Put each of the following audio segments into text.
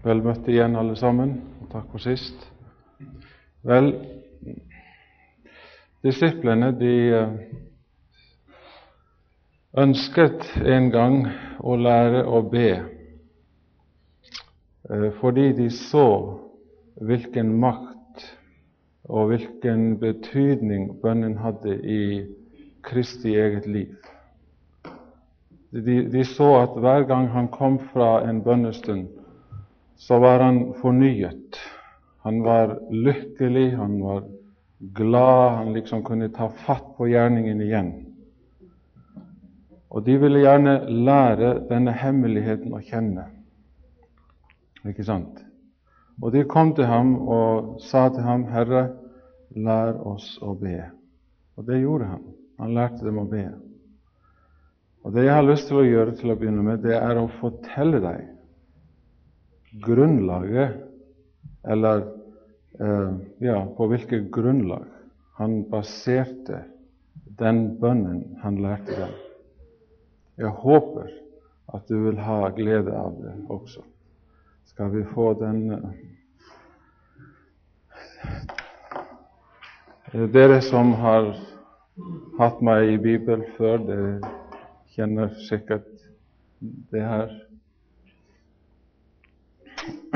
Vel møtt igjen, alle sammen. og Takk for sist. Vel, disiplene de eh, ønsket en gang å lære å be eh, fordi de så hvilken makt og hvilken betydning bønnen hadde i Kristi eget liv. De, de så at hver gang han kom fra en bønnestund, så var han fornyet. Han var lykkelig, han var glad, han liksom kunne ta fatt på gjerningen igjen. Og de ville gjerne lære denne hemmeligheten å kjenne. Ikke sant? Og de kom til ham og sa til ham, 'Herre, lær oss å be.' Og det gjorde han. Han lærte dem å be. Og det jeg har lyst til å gjøre til å begynne med, det er å fortelle deg grunnlaget, eller eh, ja, på hvilket grunnlag han baserte den bønnen han lærte dem. Jeg håper at du vil ha glede av det også. Skal vi få den eh, Dere som har hatt meg i Bibel før, dere kjenner sikkert det her.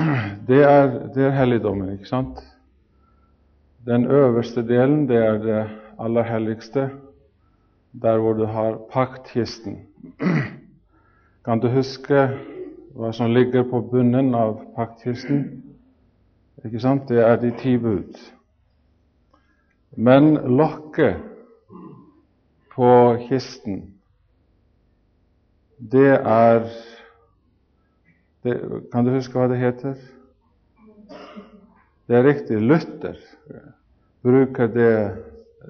Det er, det er helligdommen, ikke sant? Den øverste delen, det er det aller helligste, der hvor du har paktkisten. Kan du huske hva som ligger på bunnen av paktkisten? Ikke sant? Det er de ti bud. Men lokket på kisten, det er det, Kan du huske hva det heter? Det er riktig. Luther bruker det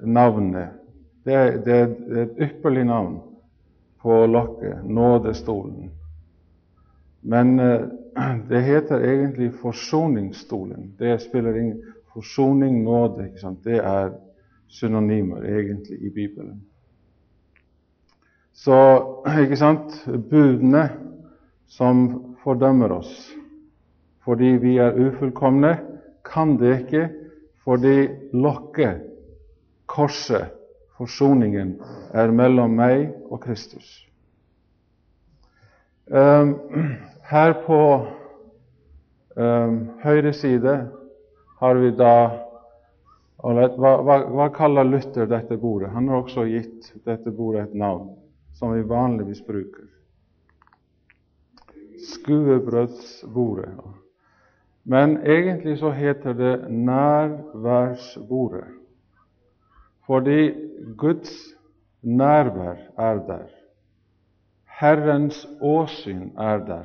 navnet. Det det er et ypperlig navn på lokket, nådestolen. Men eh, det heter egentlig forsoningsstolen. Det spiller ingen Forsoning, nåde, ikke sant? det er synonymer egentlig i Bibelen. Så, ikke sant, budene som fordømmer oss fordi vi er ufullkomne, kan det ikke fordi lokket, korset, forsoningen, er mellom meg og Kristus. Um, her på um, høyre side har vi da hva, hva, hva, kaller Luther dette bordet? Han har også gitt dette bordet et navn som vi vanligvis bruker. Skuebrødsbordet. Men egentlig så heter det nærværsbordet, fordi Guds nærvær er der. Herrens åsyn er der,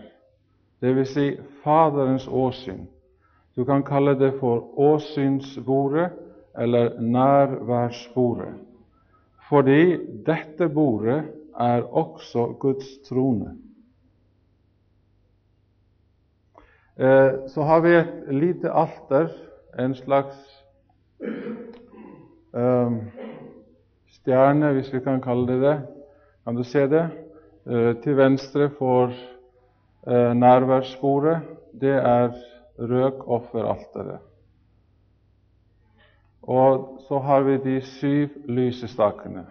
dvs. Si Faderens åsyn. Du kan kalle det for åsynsbordet eller nærværsbordet, fordi dette bordet er også Guds trone. Eh, så har vi et lite alter, en slags eh, stjerne, hvis vi kan kalle det det. Kan du se det? Eh, til venstre for nærværssporet, det er røkofferalteret. Og så har vi de syv lysestakene.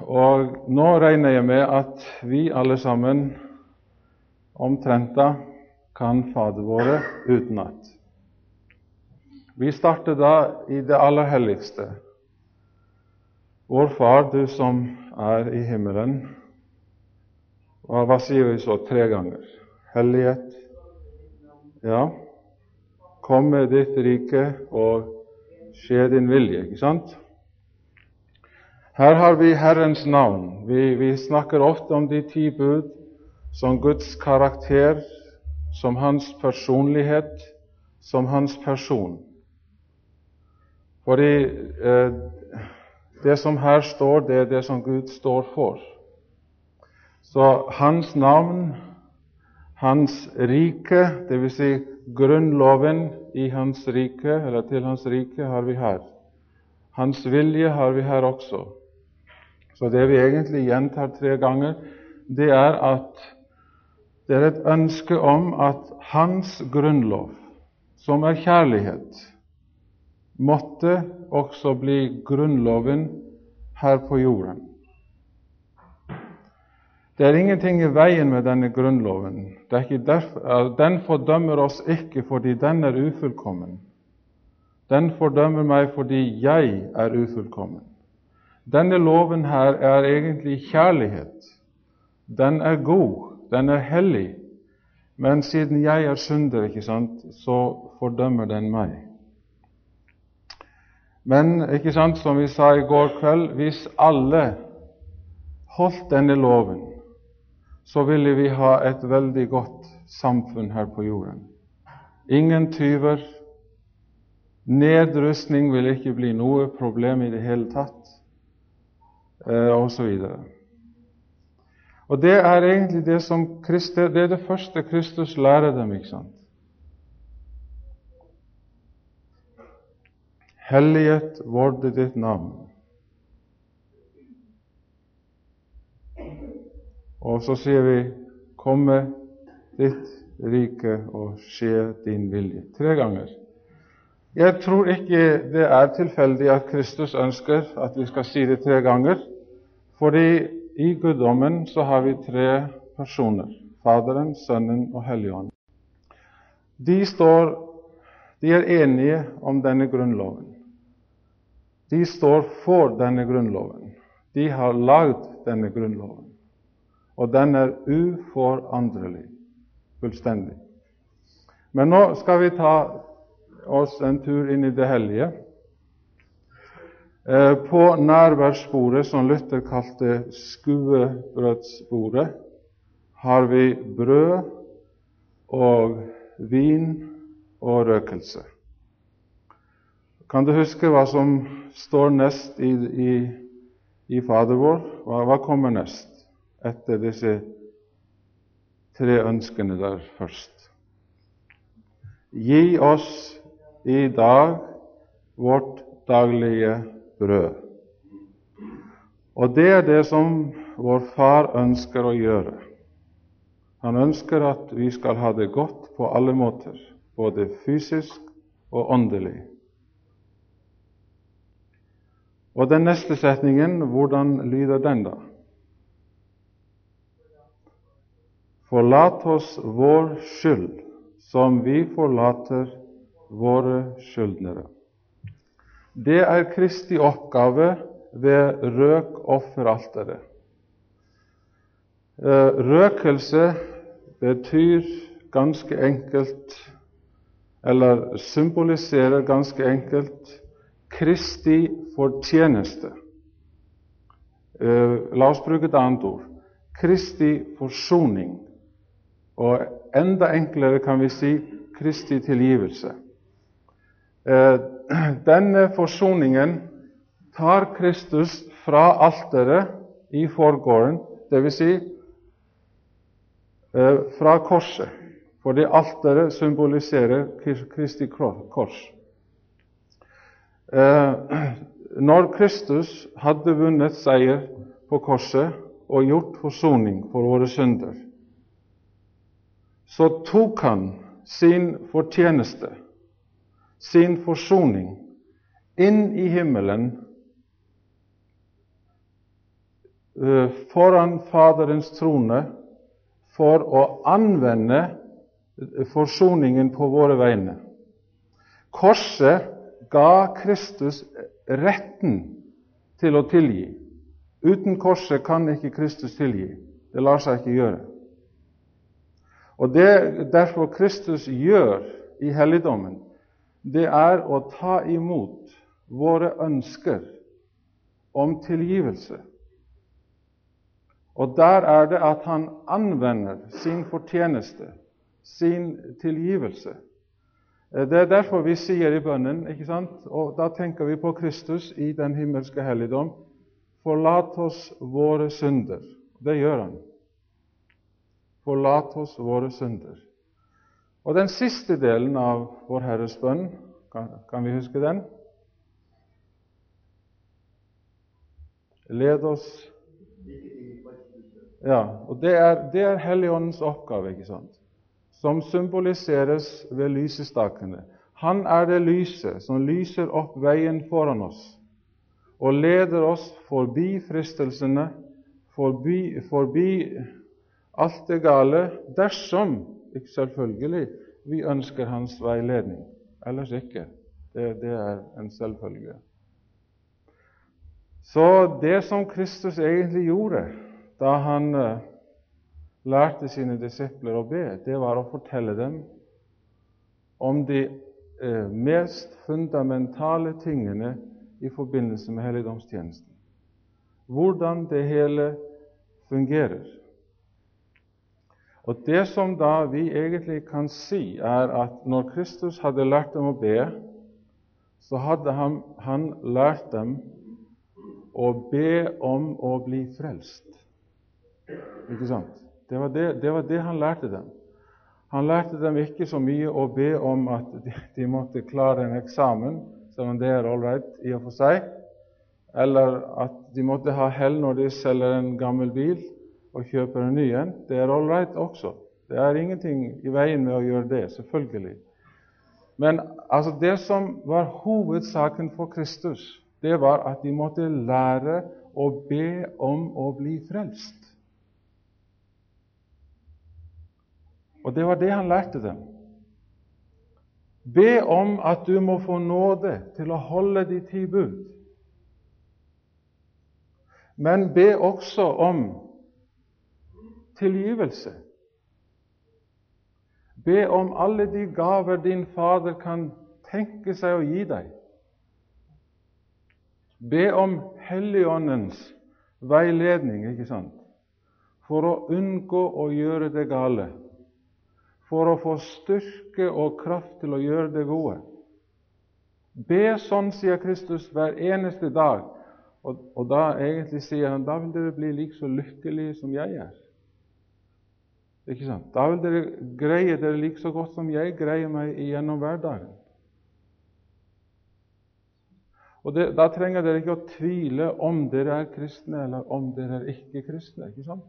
Og nå regner jeg med at vi alle sammen omtrent da kan Fader våre utenat. Vi starter da i det aller helligste. Vår Far, du som er i himmelen. Og hva sier vi så tre ganger? Hellighet. Ja. Kom med ditt rike og skje din vilje. Ikke sant? Her har vi Herrens navn. Vi, vi snakker ofte om de ti bud som Guds karakter, som hans personlighet, som hans person. Fordi eh, det som her står, det er det som Gud står for. Så hans navn, hans rike, dvs. Si grunnloven i hans rike, eller til hans rike, har vi her. Hans vilje har vi her også. Så det vi egentlig gjentar tre ganger, det er at Det er et ønske om at Hans grunnlov, som er kjærlighet, måtte også bli grunnloven her på jorden. Det er ingenting i veien med denne grunnloven. Derfor, den fordømmer oss ikke fordi den er ufullkommen. Den fordømmer meg fordi jeg er ufullkommen. Denne loven her er egentlig kjærlighet. Den er god, den er hellig. Men siden jeg er synder, ikke sant, så fordømmer den meg. Men ikke sant, som vi sa i går kveld, hvis alle holdt denne loven, så ville vi ha et veldig godt samfunn her på jorden. Ingen tyver. Nedrustning vil ikke bli noe problem i det hele tatt, eh, osv. Og det er egentlig det som Christi, det er det første Kristus lærer dem. ikke sant? Hellighet vorde ditt navn. Og så sier vi 'Komme ditt rike og skje din vilje' tre ganger. Jeg tror ikke det er tilfeldig at Kristus ønsker at vi skal si det tre ganger, fordi i guddommen så har vi tre personer Faderen, Sønnen og Helligånden. De, står, de er enige om denne grunnloven. De står for denne grunnloven. De har lagd denne grunnloven og den er uforandrelig. fullstendig. Men nå skal vi ta oss en tur inn i det hellige. Eh, på nærværsbordet, som Luther kalte skuebrødsbordet, har vi brød og vin og røkelse. Kan du huske hva som står nest i, i, i Fader vår? Hva, hva kommer nest? etter disse tre ønskene der først. Gi oss i dag vårt daglige brød. Og det er det som vår Far ønsker å gjøre. Han ønsker at vi skal ha det godt på alle måter, både fysisk og åndelig. Og den neste setningen, hvordan lyder den, da? Forlat oss vår skyld, som vi forlater våre skyldnere. Det er Kristi oppgave ved røkofferalteret. Eh, røkelse betyr ganske enkelt, eller symboliserer ganske enkelt, Kristi fortjeneste. Eh, la oss bruke et annet ord Kristi forsoning. Og enda enklere kan vi si Kristi tilgivelse. Denne forsoningen tar Kristus fra alteret i forgården, dvs. Si, eh, fra korset, fordi alteret symboliserer Kristi kors. Eh, når Kristus hadde vunnet seier på korset og gjort forsoning for våre synder, så tok han sin fortjeneste, sin forsoning, inn i himmelen eh, foran Faderens trone for å anvende forsoningen på våre vegne. Korset ga Kristus retten til å tilgi. Uten korset kan ikke Kristus tilgi. Det lar seg ikke gjøre. Og Det derfor Kristus gjør i helligdommen, det er å ta imot våre ønsker om tilgivelse. Og der er det at han anvender sin fortjeneste, sin tilgivelse. Det er derfor vi sier i bønnen, ikke sant? og da tenker vi på Kristus i den himmelske helligdom, forlat oss våre synder. Det gjør han forlat oss våre synder. Og den siste delen av Vår Herres bønn, kan, vi huske den? Led oss Ja, og det er, det er Helligåndens oppgave, ikke sant? som symboliseres ved lysestakene. Han er det lyset som lyser opp veien foran oss og leder oss forbi fristelsene, forbi, forbi alt det gale, dersom, selvfølgelig, vi ønsker hans veiledning. Ellers ikke. Det, det er en selvfølge. Så det som Kristus egentlig gjorde da han uh, lærte sine disipler å be, det var å fortelle dem om de uh, mest fundamentale tingene i forbindelse med helligdomstjenesten. Hvordan det hele fungerer. Og Det som da vi egentlig kan si, er at når Kristus hadde lært dem å be, så hadde han, han lært dem å be om å bli frelst. Ikke sant? Det var det, det var det, han lærte dem. Han lærte dem ikke så mye å be om at de, de måtte klare en eksamen, selv om det er ålreit i og for seg, eller at de måtte ha hell når de selger en gammel bil og kjøper en ny en. Det er ålreit også. Det er ingenting i veien med å gjøre det, selvfølgelig. Men altså, det som var hovedsaken for Kristus, det var at de måtte lære å be om å bli frelst. Og det var det han lærte dem. Be om at du må få nåde til å holde de ti bud. Men be også om tilgivelse. Be om alle de gaver din Fader kan tenke seg å gi deg. Be om Helligåndens veiledning, ikke sant? For å unngå å gjøre det gale. For å få styrke og kraft til å gjøre det gode. Be sånn, sier Kristus, hver eneste dag. Og, og da egentlig sier han da vil dere bli like så lykkelige som jeg er. Ikke sant? Da vil dere greie dere like så godt som jeg greier meg gjennom hverdagen. Og det, Da trenger dere ikke å tvile om dere er kristne eller om dere er ikke kristne. ikke sant?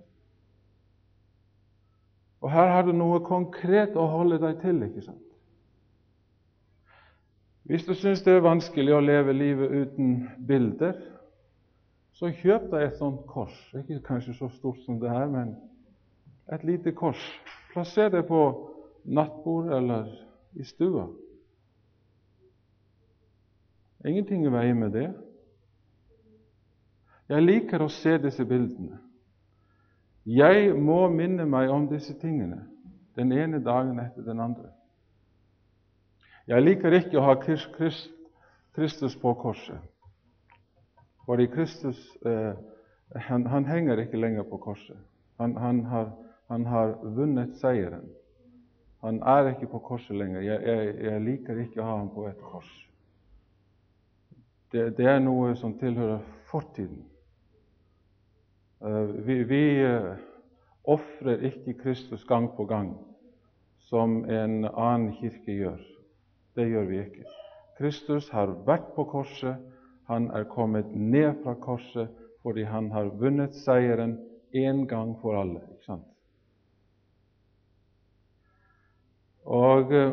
Og her har du noe konkret å holde deg til. ikke sant? Hvis du syns det er vanskelig å leve livet uten bilder, så kjøp deg et sånt kors. Ikke kanskje så stort som det her, men et lite kors. Plasser det på nattbord eller i stua. Ingenting i veien med det. Jeg liker å se disse bildene. Jeg må minne meg om disse tingene den ene dagen etter den andre. Jeg liker ikke å ha Kristus på korset, fordi Kristus eh, han, han, henger ikke lenger på korset. Han, han, har, han, har, vunnet seieren. Han er ikke på korset lenger. Jeg, jeg, jeg liker ikke å ha ham på et kors det, det er noe som tilhører fortiden. Eh, vi, vi uh, ofrer ikke Kristus gang på gang, som en annen kirke gjør. Det gjør vi ikke. Kristus har vært på korset, han er kommet ned fra korset fordi han har vunnet seieren én gang for alle. ikke sant? Og uh,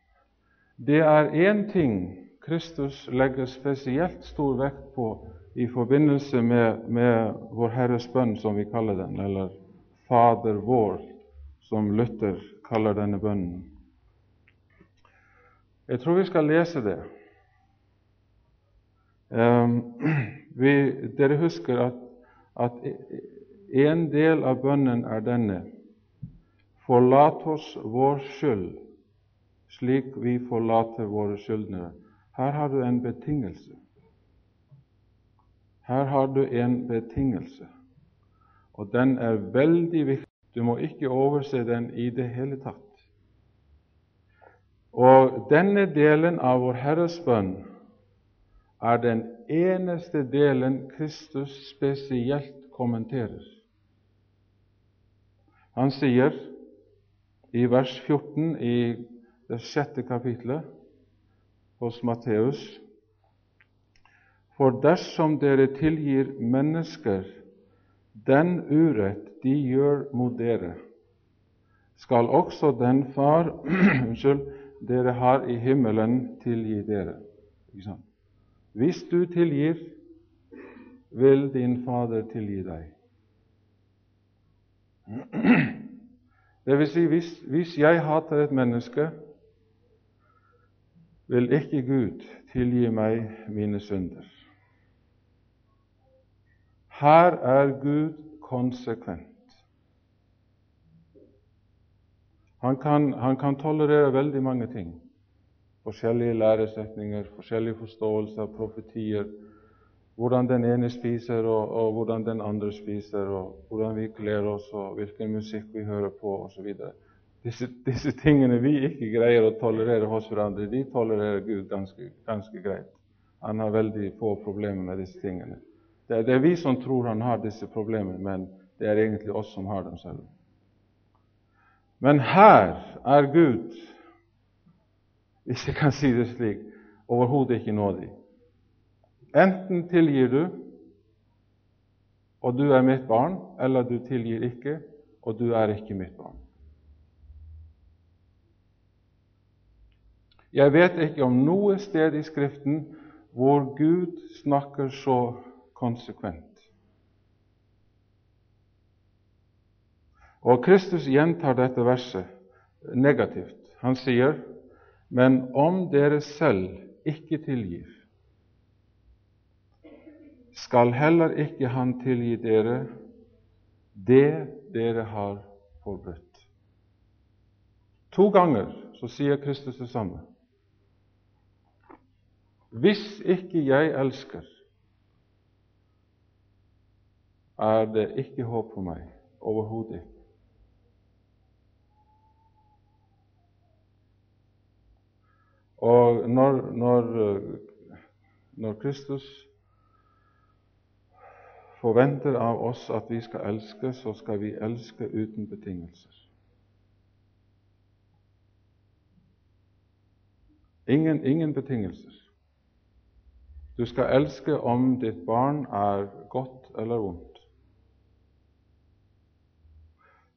det er én ting Kristus legger spesielt stor vekt på i forbindelse med, med Vår Herres bønn, som vi kaller den, eller Fader vår, som Luther kaller denne bønnen. Jeg tror vi skal lese det. Um, vi, dere husker at, at en del av bønnen er denne Forlat oss vår skyld, slik vi forlater våre skyldnere. Her har du en betingelse. Her har du en betingelse, og den er veldig viktig. Du må ikke overse den i det hele tatt. Og denne delen av Vår Herres bønn er den eneste delen Kristus spesielt kommenterer. Han sier i vers 14 i det sjette kapitlet hos Matteus. For dersom dere tilgir mennesker den urett de gjør mot dere, skal også den Far unnskyld, dere har i himmelen, tilgi dere. Hvis du tilgir, vil din Fader tilgi deg. Det vil si, hvis, hvis jeg hater et menneske, vil ikke Gud tilgi meg mine synder. Her er Gud konsekvent. Han kan, han kan tolerere veldig mange ting. Forskjellige læresetninger, forskjellige forståelser, profetier, hvordan den ene spiser, og, og, hvordan den andre spiser, og hvordan vi kler oss, og hvilken musikk vi hører på, osv. Disse, disse tingene vi ikke greier å tolerere hos hverandre, de tolererer Gud ganske, ganske greit. Han har veldig få problemer med disse tingene. Det er, det er vi som tror han har disse problemene, men det er egentlig oss som har dem selv. Men her er Gud, hvis jeg kan si det slik, overhodet ikke nådig. Enten tilgir du, og du er mitt barn, eller du tilgir ikke, og du er ikke mitt barn. Jeg vet ikke om noe sted i Skriften hvor Gud snakker så konsekvent. Og Kristus gjentar dette verset negativt. Han sier, 'Men om dere selv ikke tilgir, skal heller ikke Han tilgi dere det dere har forbudt. To ganger så sier Kristus det samme. Hvis ikke jeg elsker, er det ikke håp for meg. Overhodet ikke. Og når, når, når Kristus forventer av oss at vi skal elske, så skal vi elske uten betingelser. Ingen, ingen betingelser. Du skal elske om ditt barn er godt eller vondt.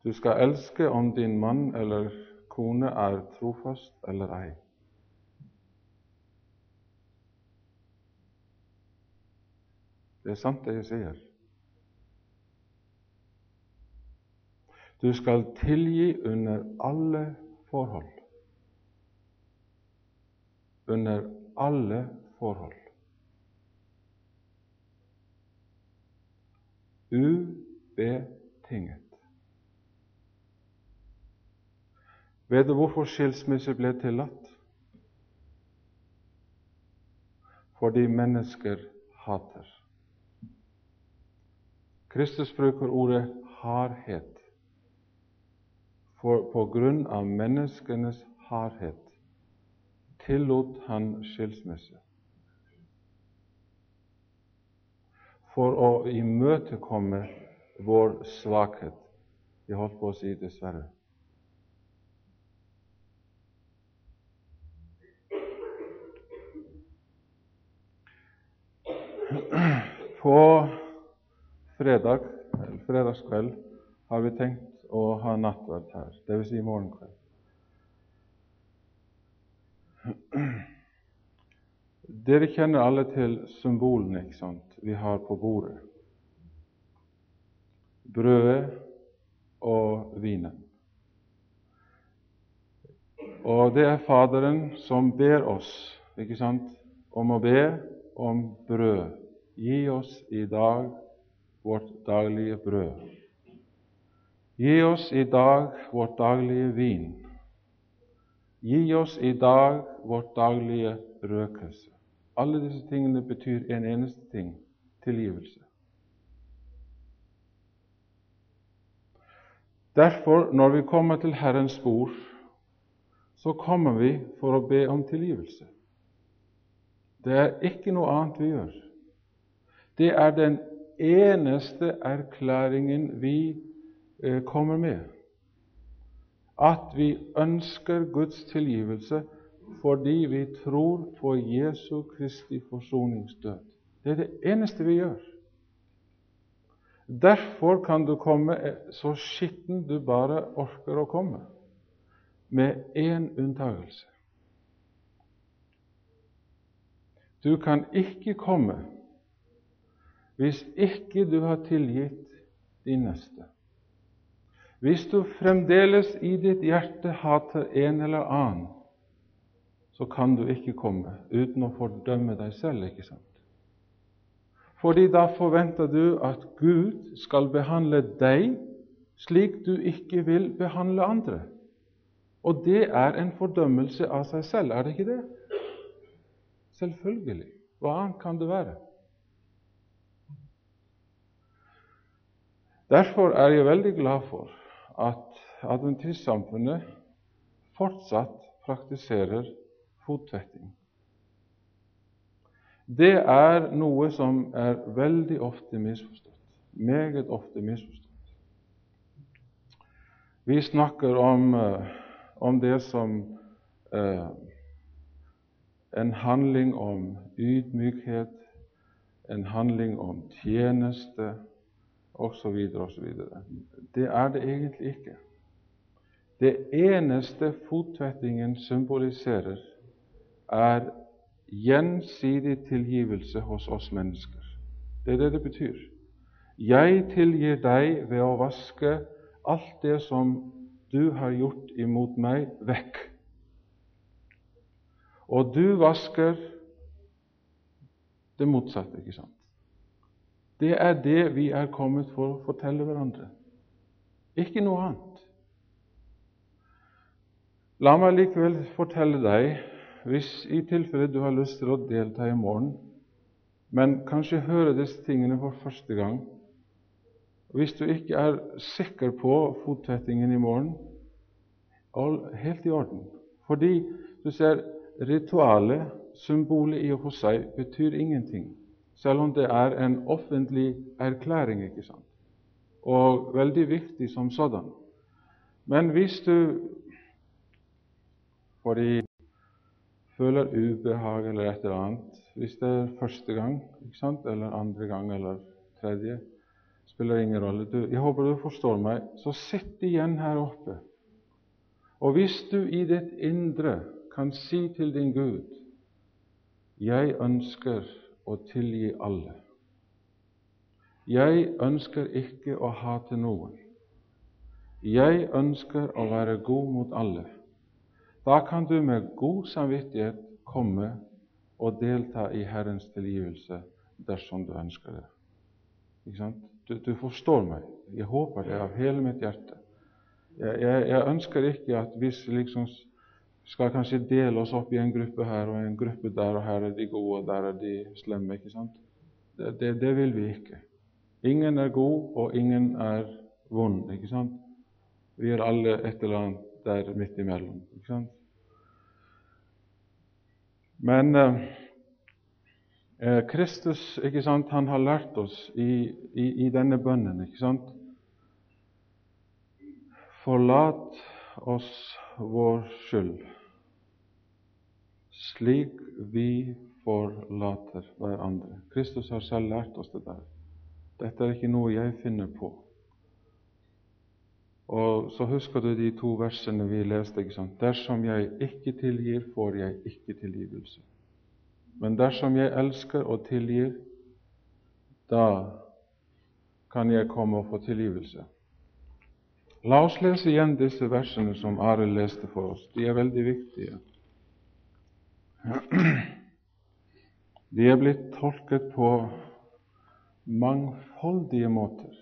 Du skal elske om din mann eller kone er trofast eller ei. Det er sant, det jeg sier. Du skal tilgi under alle forhold. Under alle forhold. Ubetinget. Vet du hvorfor skilsmisse ble tillatt? Fordi mennesker hater. Kristus bruker ordet hardhet for på grunn av menneskenes hardhet tillot han skilsmisse. For å imøtekomme vår svakhet. Jeg holdt på å si dessverre. På fredag, fredagskveld har vi tenkt å ha nattverd her, dvs. Si morgenkveld. Dere kjenner alle til symbolene ikke sant, vi har på bordet. Brødet og vinen. Og det er Faderen som ber oss ikke sant, om å be om brød. Gi oss i dag vårt daglige brød. Gi oss i dag vårt daglige vin. Gi oss i dag vårt daglige røkelse. Alle disse tingene betyr en eneste ting tilgivelse. Derfor, når vi kommer til Herrens bord, så kommer vi for å be om tilgivelse. Det er ikke noe annet vi gjør. Det er den eneste erklæringen vi gjør kommer med. At vi ønsker Guds tilgivelse fordi vi tror på Jesu Kristi forsoningsdød. Det er det eneste vi gjør. Derfor kan du komme så skitten du bare orker å komme, med én unntagelse. Du kan ikke komme hvis ikke du har tilgitt din neste. Hvis du fremdeles i ditt hjerte hater en eller annen, så kan du ikke komme uten å fordømme deg selv, ikke sant? Fordi da forventer du at Gud skal behandle deg slik du ikke vil behandle andre. Og det er en fordømmelse av seg selv, er det ikke det? Selvfølgelig. Hva annet kan det være? Derfor er jeg veldig glad for at adventistsamfunnet fortsatt praktiserer fottvetting. Det er noe som er veldig ofte misforstått. Meget ofte misforstått. Vi snakker om, eh, om det som eh, en handling om ydmykhet, en handling om tjeneste osv. osv. Det er det egentlig ikke. Det eneste fottvettingen symboliserer, er gjensidig tilgivelse hos oss mennesker. Det er det det betyr. Jeg tilgir deg ved å vaske alt det som du har gjort imot meg, vekk. Og du vasker det motsatte, ikke sant? Det er det vi er kommet for å fortelle hverandre. Ikke noe annet. La meg likevel fortelle deg, hvis i tilfelle du har lyst til å delta i morgen, men kanskje høre disse tingene for første gang Hvis du ikke er sikker på fottvettingen i morgen, helt i orden. Fordi du ser, ritualet, symbolet i og for seg, betyr ingenting selv om det er en offentlig erklæring, ikke sant? og veldig viktig som sådan. Men hvis du fordi føler ubehag eller et eller annet, hvis det er første gang ikke sant? eller andre gang eller tredje, spiller ingen rolle. Du, jeg håper du forstår meg. Så sitt igjen her oppe. Og hvis du i ditt indre kan si til din Gud 'Jeg ønsker å tilgi alle. Jeg ønsker ikke å hate noen. Jeg ønsker å være god mot alle. Da kan du med god samvittighet komme og delta i Herrens tilgivelse dersom du ønsker det. Ikke Du, du, forstår meg. Jeg håper det av hele mitt hjerte. Jeg, jeg, jeg ønsker ikke at vi liksom skal kanskje dele oss opp i en gruppe her og en gruppe der, og her er de gode, og der er de slemme. ikke sant? Det, det, det vil vi ikke. Ingen er god, og ingen er vond. ikke sant? Vi er alle et eller annet der midt imellom. ikke sant? Men eh, eh, Kristus ikke sant, han har lært oss i, i, i denne bønnen ikke sant? Forlat oss vår skyld, slik vi forlater hverandre. Kristus har selv lært oss det der. Dette er ikke noe jeg finner på. Og Så husker du de to versene vi leste. ikke sant? Dersom jeg ikke tilgir, får jeg ikke tilgivelse. Men dersom jeg elsker og tilgir, da kan jeg komme og få tilgivelse. La oss lese igjen disse versene som Are leste for oss. De er veldig viktige. De er blitt tolket på mangfoldige måter.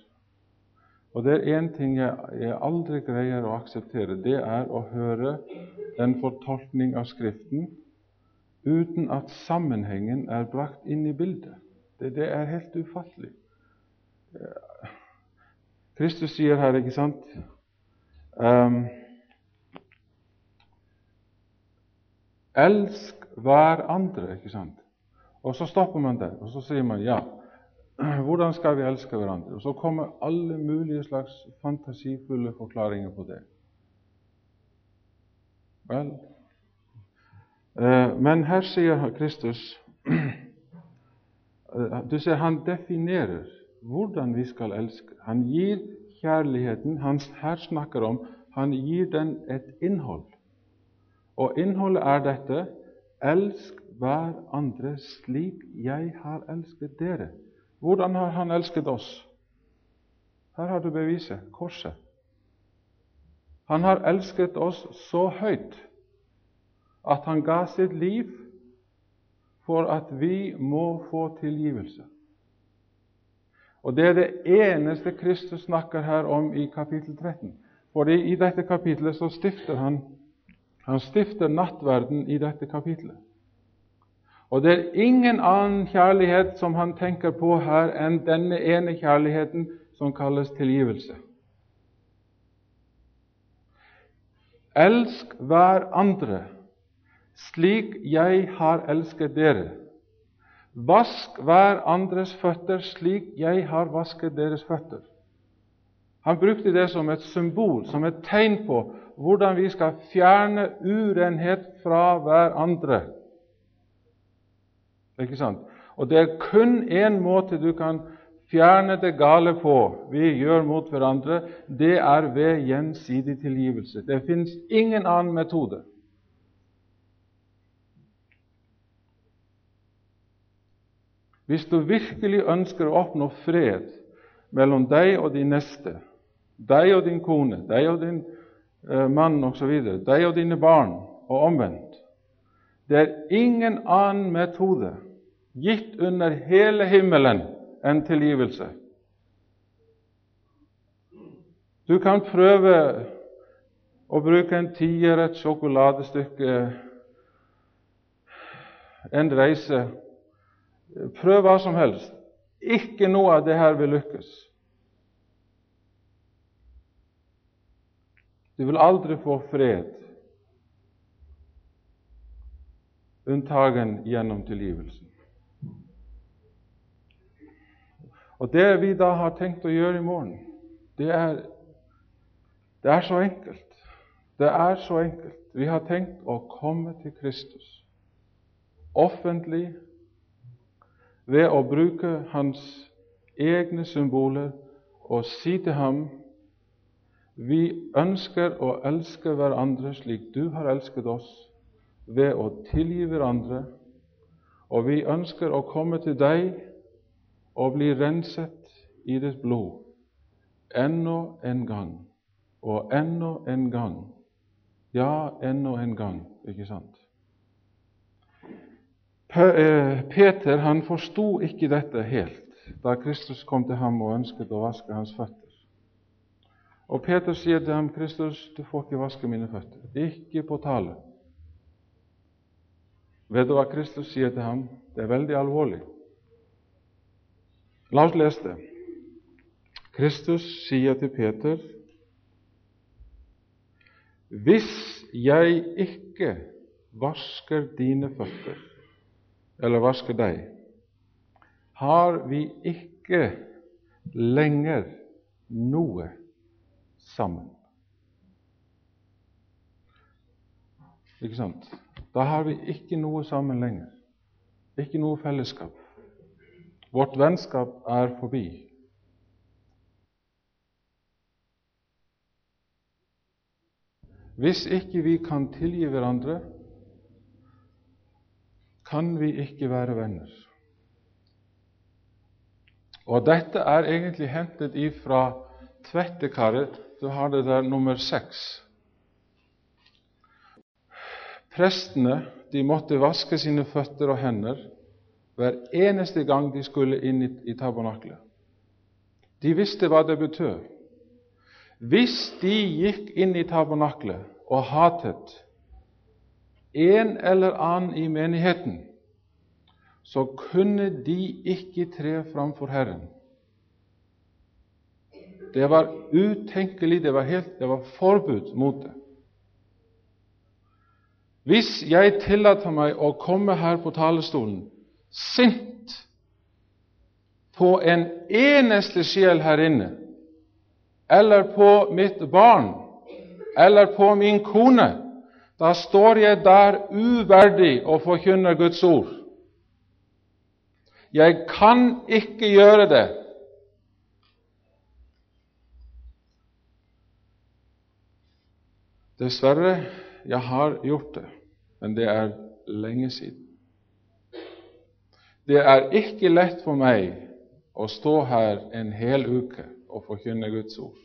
Og det er én ting jeg, aldri greier å akseptere. Det er å høre en fortolkning av Skriften uten at sammenhengen er brakt inn i bildet. Det, det er helt ufattelig. Kristus sier her, ikke sant um, Elsk hverandre, ikke sant? Og så stopper man der, og så sier man ja. Hvordan skal vi elske hverandre? Og så kommer alle mulige slags fantasifulle forklaringer på det. Vel uh, Men her sier Kristus uh, Du ser, han definerer hvordan vi skal elske. Han gir kjærligheten han her snakker om, han gir den et innhold. Og innholdet er dette Elsk hver andre slik jeg har elsket dere. Hvordan har han elsket oss? Her har du beviset korset. Han har elsket oss så høyt at han ga sitt liv for at vi må få tilgivelse. Og Det er det eneste Kristus snakker her om i kapittel 13. Fordi i dette kapitlet så stifter han han stifter nattverden i dette kapitlet. Og det er ingen annen kjærlighet som han tenker på her enn denne ene kjærligheten som kalles tilgivelse. Elsk hverandre slik jeg har elsket dere. Vask hver andres føtter slik jeg har vasket deres føtter. Han brukte det som et symbol, som et tegn på hvordan vi skal fjerne urenhet fra hverandre. Ikke sant? Og det er kun én måte du kan fjerne det gale på vi gjør mot hverandre. Det er ved gjensidig tilgivelse. Det fins ingen annen metode. Hvis du virkelig ønsker å oppnå fred mellom deg og din neste, deg og din kone, deg og din eh, mann osv., deg og dine barn, og omvendt Det er ingen annen metode gitt under hele himmelen enn tilgivelse. Du kan prøve å bruke en tier, et sjokoladestykke, en reise Prøv hva som helst. Ikke noe av det her vil lykkes. Du vil aldri få fred unntagen gjennom tilgivelsen. Og Det vi da har tenkt å gjøre i morgen, det er, det er så enkelt. Det er så enkelt. Vi har tenkt å komme til Kristus offentlig ved å bruke hans egne symboler og si til ham vi ønsker å elske hverandre slik du har elsket oss, ved å tilgi hverandre, og vi ønsker å komme til deg og bli renset i ditt blod ennå en gang og ennå en gang. Ja, ennå en gang, ikke sant? Eh, Peter han forsto ikke dette helt da Kristus kom til ham og ønsket å vaske hans føtter. Og Peter sier til ham, 'Kristus, du får ikke vaske mine føtter.' Ikke på tale. Vet du hva Kristus sier til ham? Det er veldig alvorlig. La oss lese det. Kristus sier til Peter, 'Hvis jeg ikke vasker dine føtter' eller vaske deg, har vi ikke lenger noe sammen. Ikke sant? Da har vi ikke noe sammen lenger. Ikke noe fellesskap. Vårt vennskap er forbi. Hvis ikke vi kan tilgi hverandre, kan vi ikke være venner. Og dette er egentlig hentet ifra tvettekaret. Du har det der nummer seks. Prestene de måtte vaske sine føtter og hender hver eneste gang de skulle inn i, i tabernaklet. De visste hva det betød. Hvis de gikk inn i tabernaklet og hatet en eller annen i menigheten, så kunne de ikke tre framfor Herren. Det var utenkelig, det var, helt, det var forbud mot det. Hvis jeg tillater meg å komme her på talerstolen sint på en eneste sjel her inne, eller på mitt barn, eller på min kone, da står jeg der uverdig og forkynner Guds ord. Jeg kan ikke gjøre det. Dessverre, jeg har gjort det, men det er lenge siden. Det er ikke lett for meg å stå her en hel uke og forkynne Guds ord.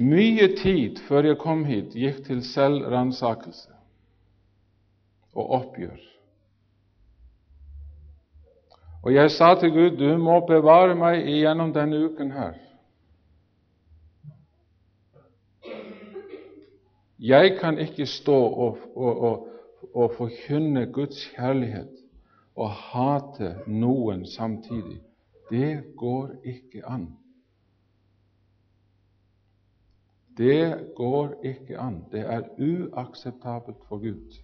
Mye tid før jeg kom hit, gikk til selvransakelse og oppgjør. Og jeg sa til Gud, du må bevare meg igjennom denne uken her. Jeg kan ikke stå og, og, og, og forkynne Guds kjærlighet og hate noen samtidig. Det går ikke an. Det går ikke an. Det er uakseptabelt for Gud.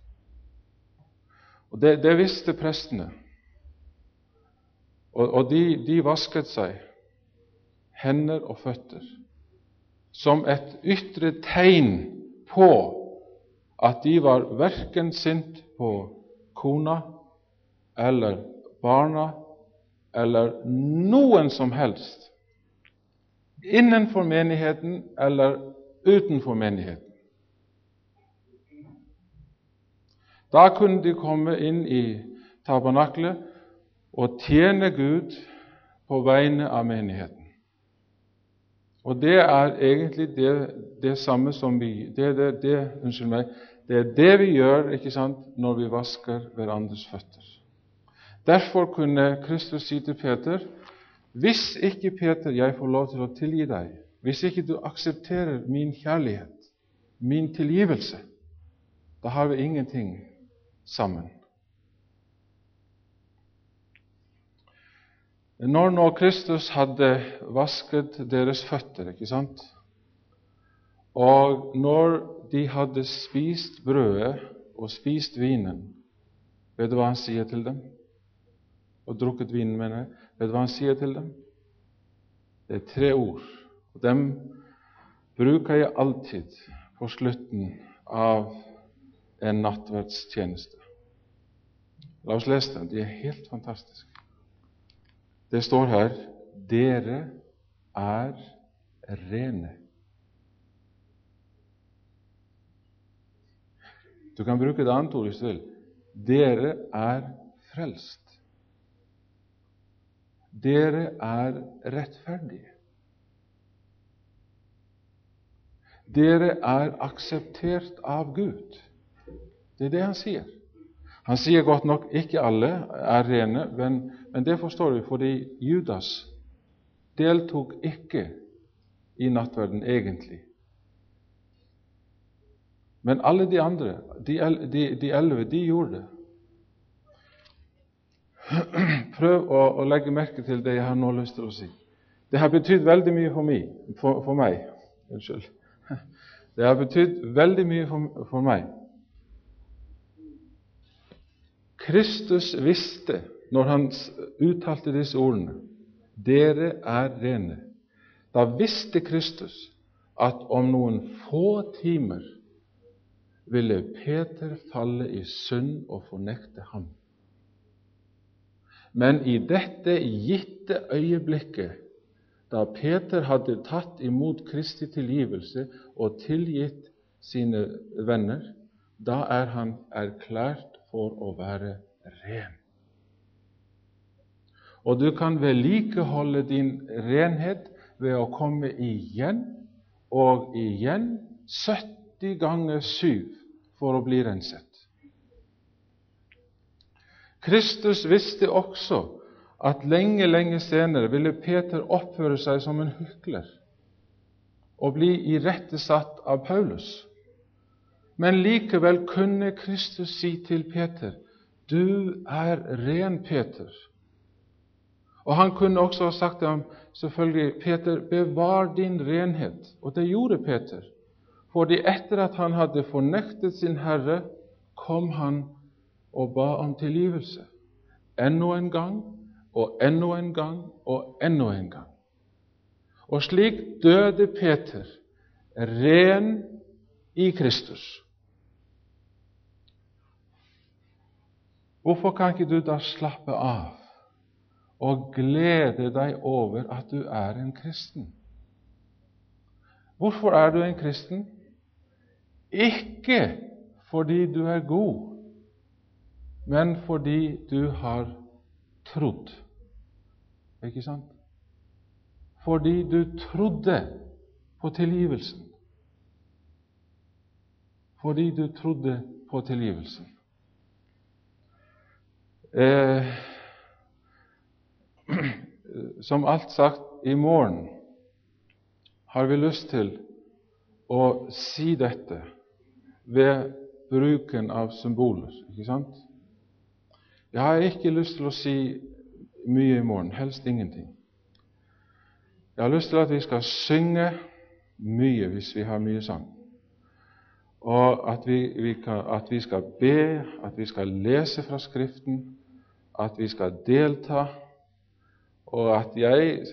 Og Det, det visste prestene. Og, og de, de, vasket seg, hender og føtter, som et ytre tegn på at de var verken sint på kona eller barna eller noen som helst innenfor menigheten eller utenfor menigheten. Da kunne de komme inn i tabernaklet og tjene Gud på vegne av menigheten. Og det er egentlig det, det samme som vi det, det, det, Unnskyld meg. Det er det vi gjør ikke sant, når vi vasker hverandres føtter. Derfor kunne Kristus si til Peter hvis ikke, Peter, jeg får lov til å tilgi deg, hvis ikke du aksepterer min kjærlighet, min tilgivelse, da har vi ingenting sammen. Når nå Kristus hadde vasket deres føtter, ikke sant, og når de hadde spist brødet og spist vinen, vet du hva han sier til dem? Og drukket vinen, mener jeg. Vet du hva han sier til dem? Det er tre ord, og dem bruker jeg alltid på slutten av en nattverdstjeneste. La oss lese dem. De er helt fantastiske. Det står her 'Dere er rene'. Du kan bruke et annet ord hvis du vil. Dere er frelst. Dere er rettferdige. Dere er akseptert av Gud. Det er det han sier. Han sier godt nok ikke alle er rene, men, men det forstår vi fordi Judas deltok ikke i nattverden egentlig. Men alle de andre, de, elleve, de gjorde det. Prøv å, å, legge merke til det jeg har nå lyst til å si. Det har betydd veldig mye for meg. For, for meg. Unnskyld. Det har betydd veldig mye for, for meg. Kristus visste, når han uttalte disse ordene, 'Dere er rene', da visste Kristus at om noen få timer ville Peter falle i synd og fornekte ham. Men i dette gitte øyeblikket, da Peter hadde tatt imot Kristi tilgivelse og tilgitt sine venner, da er han erklært for å være ren. Og du kan vedlikeholde din renhet ved å komme igjen og igjen 70 ganger 7 for å bli renset. Kristus visste også at lenge, lenge senere ville Peter oppføre seg som en hykler og bli irettesatt av Paulus. Men likevel kunne Kristus si til Peter, 'Du er ren, Peter'. Og Han kunne også ha sagt til ham, selvfølgelig, 'Peter, bevar din renhet'. Og det gjorde Peter. Fordi etter at han hadde fornektet sin Herre, kom han og ba om tilgivelse. Enda en gang og enda en gang og enda en gang. Og slik døde Peter, ren i Kristus. Hvorfor kan ikke du da slappe av og glede deg over at du er en kristen? Hvorfor er du en kristen? Ikke fordi du er god, men fordi du har trodd. Ikke sant? Fordi du trodde på tilgivelsen. Fordi du trodde på tilgivelsen. Eh, som alt sagt, i morgen har vi lyst til å si dette ved bruken av symboler. ikke sant? Jeg har ikke lyst til å si mye i morgen, helst ingenting. Jeg har lyst til at vi skal synge mye hvis vi har mye sang. Og at vi, vi kan, at vi skal be, at vi skal lese fra Skriften, at vi skal delta, og at jeg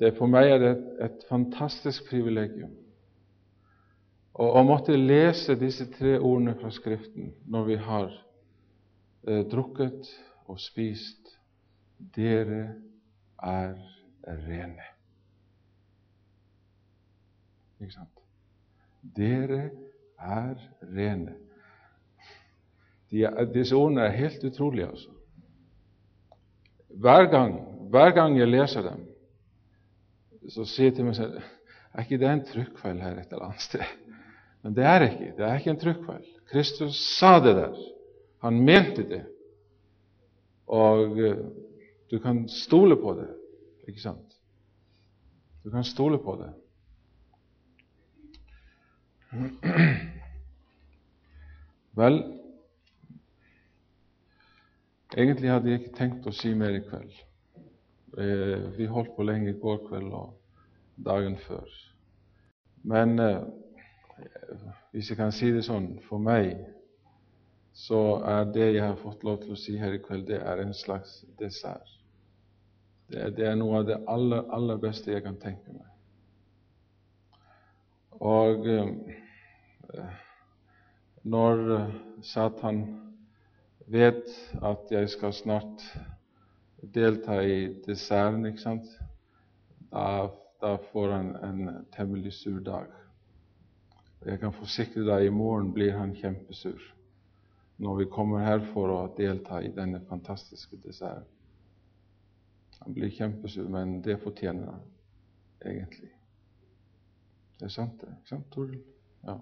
det For meg er det et, fantastisk privilegium og å måtte lese disse tre ordene fra Skriften når vi har eh, drukket og spist. Dere er rene. Ikke sant? Dere er rene. De disse ordene er helt utrolige, altså. Hver gang, hver gang jeg leser dem, så sier jeg til meg selv er ikke det en trykkfeil her et eller annet sted? Men det er ikke. Det er ikke en trykkfeil. Kristus sa det der. Han mente det. Og du kan stole på det, ikke sant? Du kan stole på det. Vel, egentlig hadde jeg ikke tenkt å si mer i kveld. Eh, vi holdt på lenge i går kveld og dagen før. Men eh, hvis jeg kan si det sånn, for meg så er det jeg har fått lov til å si her i kveld, det er en slags dessert. Det det er noe av det aller, aller beste jeg kan tenke meg. Og eh, når eh, Satan vet at jeg skal snart delta i desserten, ikke sant, da, da får han en temmelig sur dag. Jeg kan forsikre deg, i morgen blir han kjempesur når vi kommer her for å delta i denne fantastiske desserten. Han blir kjempesur, men det fortjener han egentlig. Det er sant, det. Ikke sant, Toril? Ja.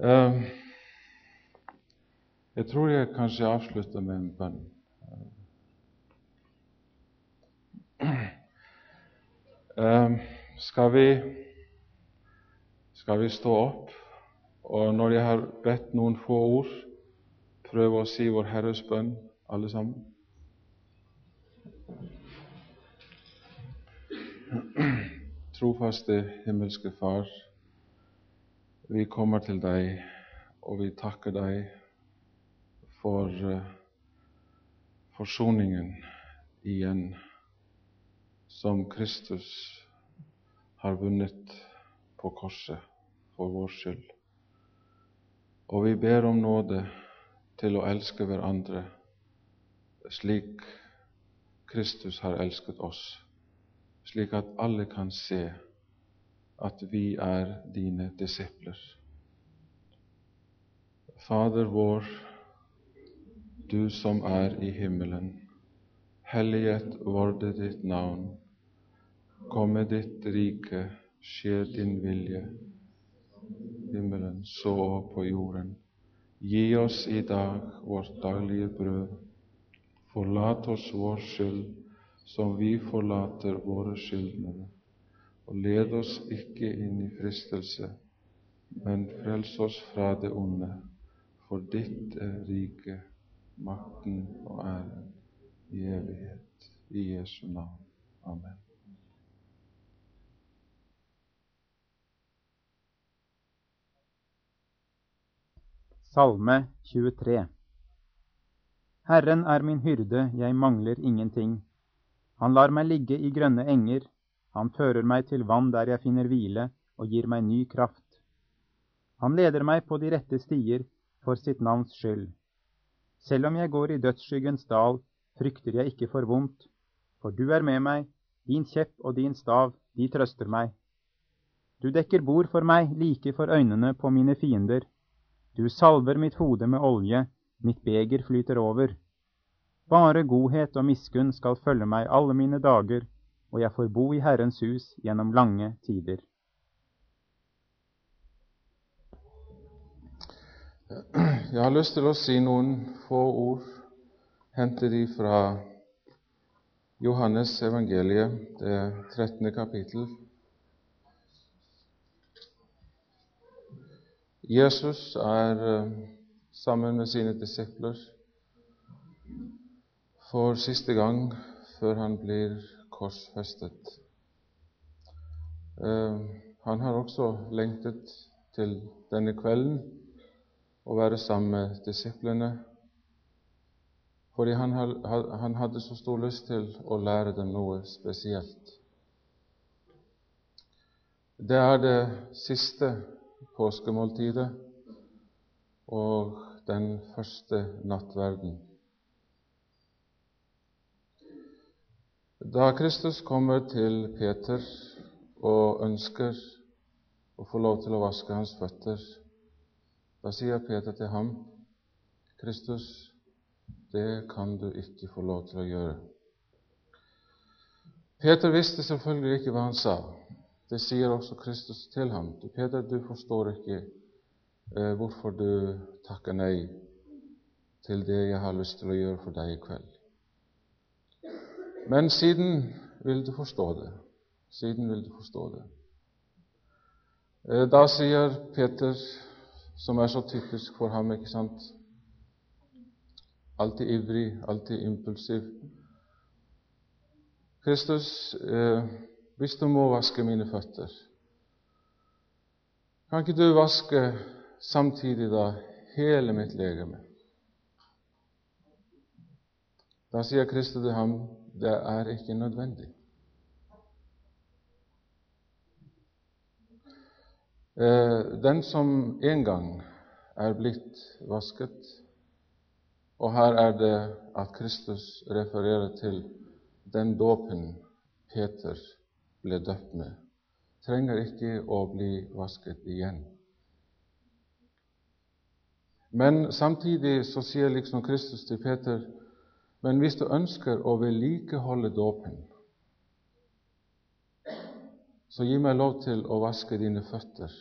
Um, jeg tror jeg kanskje avslutter med en bønn. Um, skal, vi, skal vi stå opp, og når jeg har bedt noen få ord, prøve å si Vår Herres bønn, alle sammen? Trofaste himmelske Far, vi kommer til deg, og vi takker deg for uh, forsoningen igjen som Kristus har vunnet på korset for vår skyld. Og vi ber om nåde til å elske hverandre slik Kristus har elsket oss, slik at alle kan se at vi er dine disipler. Fader vår, du som er i himmelen. Helliget vorde ditt navn. Komme ditt rike, skjer din vilje. Himmelen så på jorden. Gi oss i dag vårt daglige brød. Forlat oss vår skyld, som vi forlater våre skyldnere. Og led oss ikke inn i fristelse, men frels oss fra det onde. For ditt er riket, makten og æren i evighet. I Jesu navn. Amen. Salme 23 Herren er min hyrde, jeg mangler ingenting. Han lar meg ligge i grønne enger, han fører meg til vann der jeg finner hvile, og gir meg ny kraft. Han leder meg på de rette stier for sitt navns skyld. Selv om jeg går i dødsskyggens dal, frykter jeg ikke for vondt, for du er med meg, Din kjepp og din stav, de trøster meg. Du dekker bord for meg like for øynene på mine fiender. Du salver mitt hode med olje, mitt beger flyter over. Bare godhet og miskunn skal følge meg alle mine dager, og jeg får bo i Herrens hus gjennom lange tider. Jeg har lyst til å si noen få ord, hente de fra Johannes evangeliet, det 13. kapittel. Jesus er eh, sammen med sine disipler for siste gang før han blir korsfestet. Eh, han har også lengtet til denne kvelden å være sammen med disiplene, fordi han, han hadde så stor lyst til å lære dem noe spesielt. Det er det siste påskemåltidet og den første nattverden. Da Kristus kommer til Peter og ønsker å få lov til å vaske hans føtter, da sier Peter til ham, 'Kristus, det kan du ikke få lov til å gjøre.' Peter visste selvfølgelig ikke hva han sa. Det sier også Kristus til ham. Peter, du forstår ikke eh, hvorfor du takker nei til det jeg har lyst til å gjøre for deg i kveld. Men siden vil du forstå det. Siden vil du forstå det. Eh, da sier Peter, som er så typisk for ham, ikke sant Alltid ivrig, alltid impulsiv. Kristus, eh, hvis du må vaske mine føtter, kan ikke du vaske samtidig da hele mitt legeme? Da sier Kristus til ham, det er ikke nødvendig. Eh, den som en gang er blitt vasket, og her er det at Kristus refererer til den dåpen Peter ble døpt med, trenger ikke å bli vasket igjen. Men samtidig så sier liksom Kristus til Peter men hvis du ønsker å vedlikeholde dåpen, så gi meg lov til å vaske dine føtter.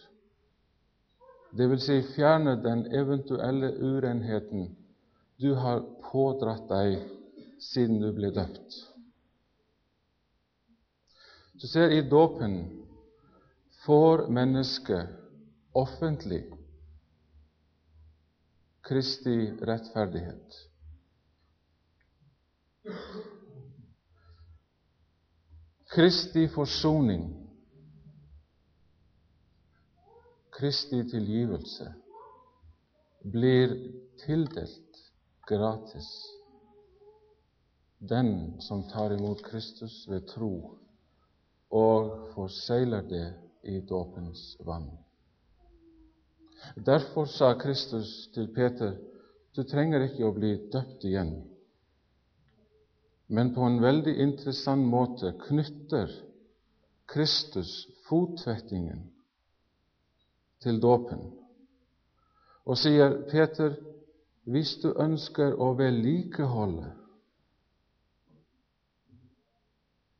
Det vil si fjerne den eventuelle urenheten du har pådratt deg siden du ble døpt. Du ser, i dåpen får mennesket offentlig Kristi rettferdighet. Kristi forsoning, Kristi tilgivelse, blir tildelt gratis den som tar imot Kristus ved tro og forsegler det i dåpens vann. Derfor sa Kristus til Peter, du trenger ikke å bli døpt igjen. Men på en veldig interessant måte knytter Kristus fotvettingen til dåpen og sier, Peter, hvis du ønsker å vedlikeholde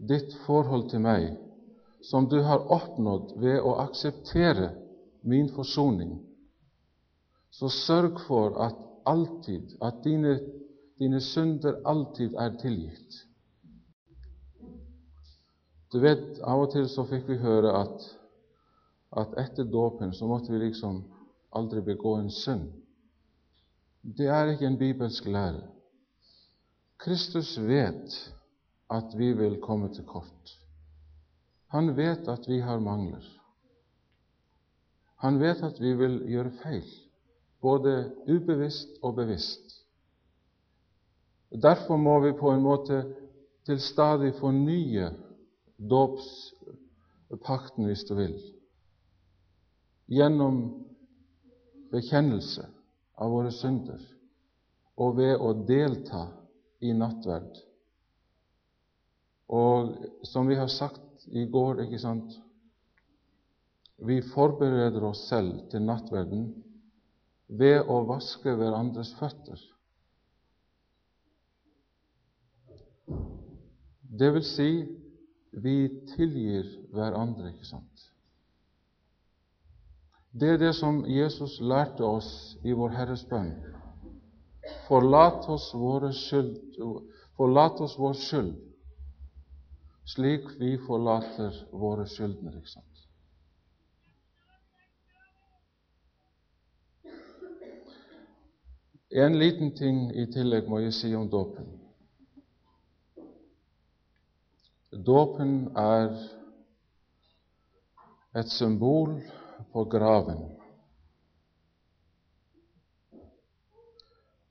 ditt forhold til meg, som du har oppnådd ved å akseptere min forsoning, så sørg for at alltid, at dine, dine synder alltid er tilgitt. Du vet, Av og til så fikk vi høre at, at etter dåpen så måtte vi liksom aldri begå en synd. Det er ikke en bibelsk lære. Kristus vet at vi vil komme til kort. Han vet at vi har mangler. Han vet at vi vil gjøre feil, både ubevisst og bevisst. Derfor må vi på en måte til stadig fornye dåpspakten, hvis du vil, gjennom bekjennelse av våre synder og ved å delta i nattverd Og som vi har sagt i går, ikke sant Vi forbereder oss selv til nattverden ved å vaske hverandres føtter. Det vil si, vi tilgir hverandre, ikke sant? Det er det som Jesus lærte oss i vår Herres bønn. Forlat oss, skyld, forlat oss vår skyld, slik vi forlater våre skyldnere. Ikke sant? En liten ting i tillegg må jeg si om dåpen. Dåpen er et symbol på graven.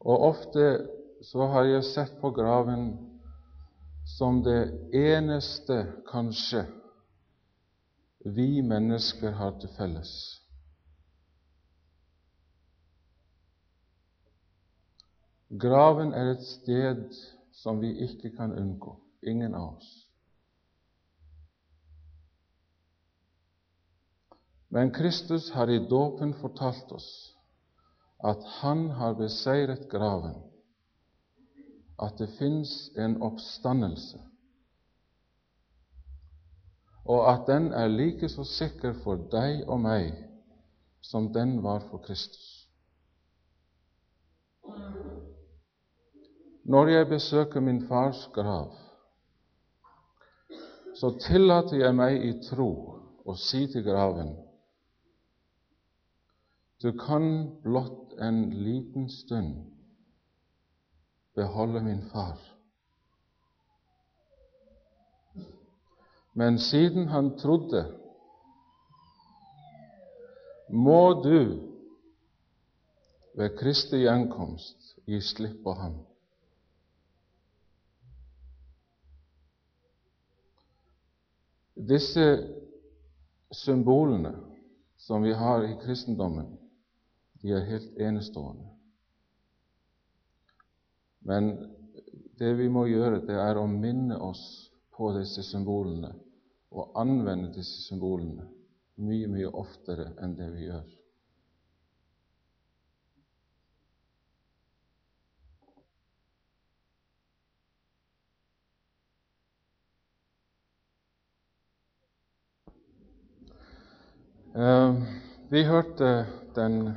Og ofte så har jeg sett på graven som det eneste, kanskje, vi mennesker har til felles. Graven er et sted som vi ikke kan unngå, ingen av oss. Men Kristus har i dåpen fortalt oss at han har beseiret graven, at det fins en oppstandelse, og at den er like så sikker for deg og meg som den var for Kristus. Når jeg besøker min fars grav, så tillater jeg meg i tro å si til graven du kan blott en liten stund beholde min far. Men siden han trodde, må du ved Kristi gjenkomst gi slipp på ham. Disse symbolene som vi har i kristendommen, de er helt enestående. Men det vi må gjøre, det er å minne oss på disse symbolene og anvende disse symbolene mye, mye oftere enn det vi gjør. Vi hørte den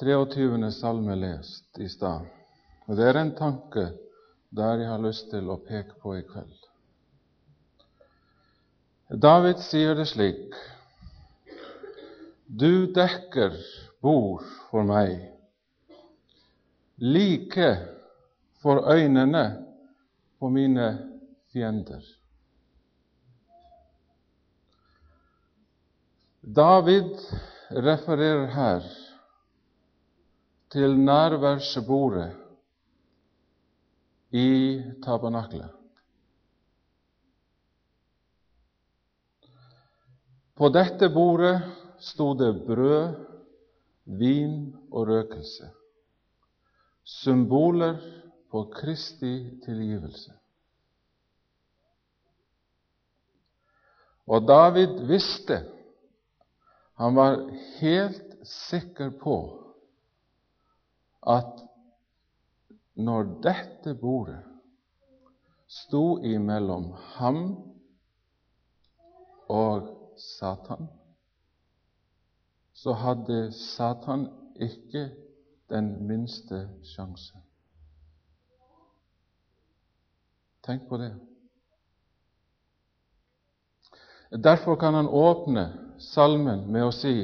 23. salme lest i stad. Og Det er en tanke der jeg har lyst til å peke på i kveld. David sier det slik Du dekker bord for meg, like for øynene på mine fiender. David refererer her til nærværsbordet i tabernaklet. På dette bordet sto det brød, vin og røkelse, symboler på Kristi tilgivelse. Og David visste, han var helt sikker på at når dette bordet sto imellom ham og Satan, så hadde Satan ikke den minste sjanse. Tenk på det. Derfor kan han åpne salmen med å si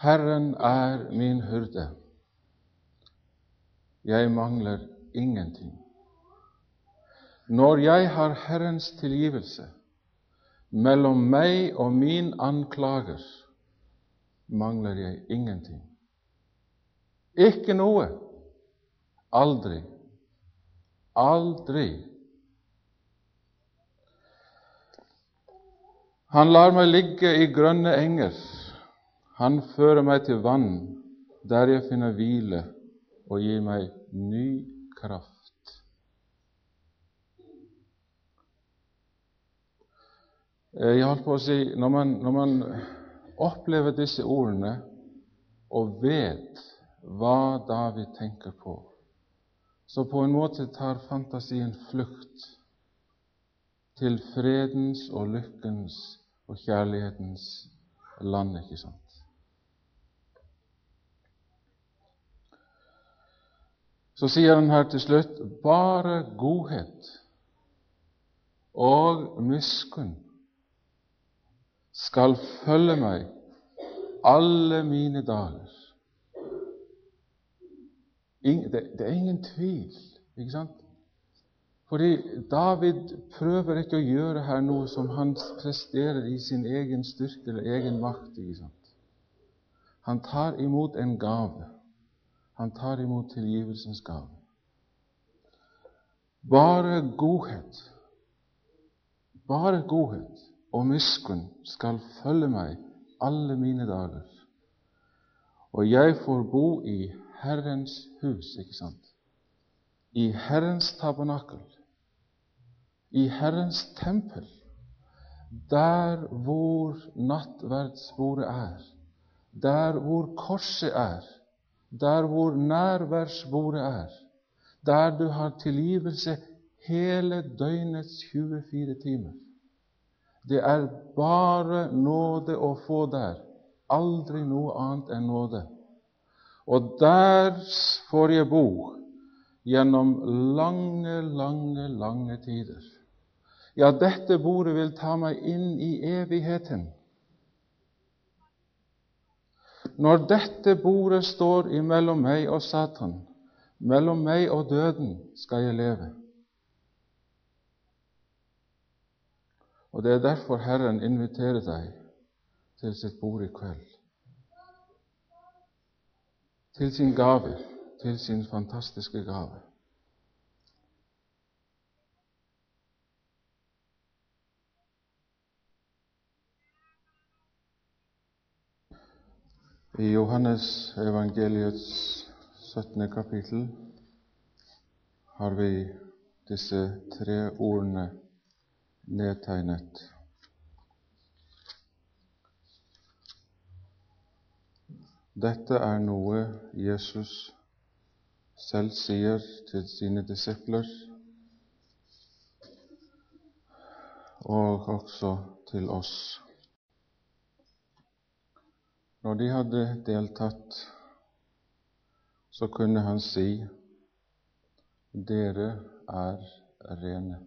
Herren er min hyrde. Jeg mangler ingenting. Når jeg har Herrens tilgivelse mellom meg og min anklager, mangler jeg ingenting. Ikke noe. Aldri. Aldri. Han lar meg ligge i grønne enger. Han fører meg til vann, der jeg finner hvile, og gir meg ny kraft. Eh, jeg holdt på å si når man, når man opplever disse ordene og vet hva David tenker på, så på en måte tar fantasien flukt til fredens og lykkens og kjærlighetens land, ikke sant? Så sier han her til slutt bare godhet og miskunn skal følge meg alle mine dager. Det, er ingen tvil, ikke sant? Fordi David prøver ikke å gjøre her noe som han presterer i sin egen styrke eller egen makt. ikke sant? Han tar imot en gave. Han tar imot tilgivelsens gave. Bare godhet, bare godhet og miskunn skal følge meg alle mine dager. Og jeg får bo i Herrens hus, ikke sant? I Herrens tabernakel, i Herrens tempel, der hvor nattverdsbordet er, der hvor korset er, der hvor nærværsbordet er, der du har tilgivelse hele døgnets 24 timer. Det er bare nåde å få der, aldri noe annet enn nåde. Og der får jeg bo gjennom lange, lange, lange tider. Ja, dette bordet vil ta meg inn i evigheten. Når dette bordet står imellom meg og Satan, mellom meg og døden, skal jeg leve. Og Det er derfor Herren inviterer deg til sitt bord i kveld. Til sin gave, til sin fantastiske gave. I Johannes evangeliets 17. kapittel har vi disse tre ordene nedtegnet. Dette er noe Jesus selv sier til sine disipler, og også til oss. Når de hadde deltatt, så kunne han si, dere er rene.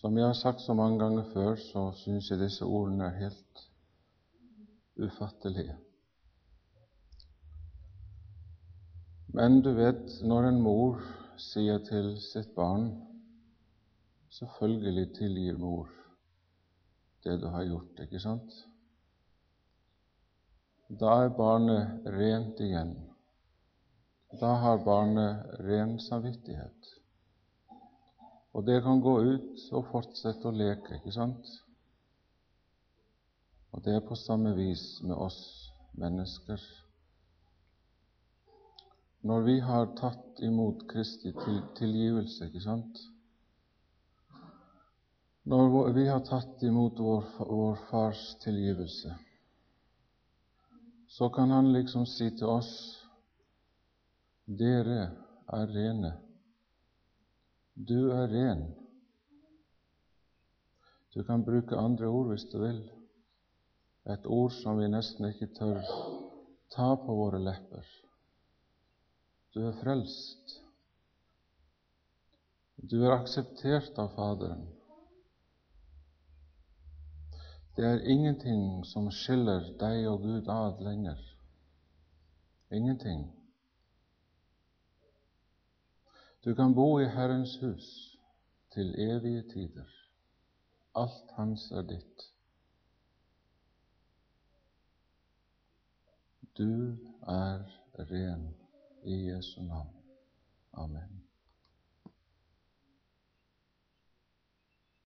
Som jeg har sagt så mange ganger før, så syns jeg disse ordene er helt ufattelige. Men du vet, når en mor sier til sitt barn Selvfølgelig tilgir mor det du har gjort, ikke sant? Da er barnet rent igjen. Da har barnet ren samvittighet. Og det kan gå ut og fortsette å leke, ikke sant? Og det er på samme vis med oss mennesker. Når vi har tatt imot Kristi tilgivelse, ikke sant? Når vi har tatt imot vår, vår Fars tilgivelse, så kan Han liksom si til oss dere er rene. Du er ren. Du kan bruke andre ord hvis du vil, et ord som vi nesten ikke tør ta på våre lepper. Du er frelst. Du er akseptert av Faderen. Det er ingenting som skiller deg og Gud ad lenger. Ingenting. Du kan bo i Herrens hus til evige tider. Alt hans er ditt. Du er ren i Jesu navn. Amen.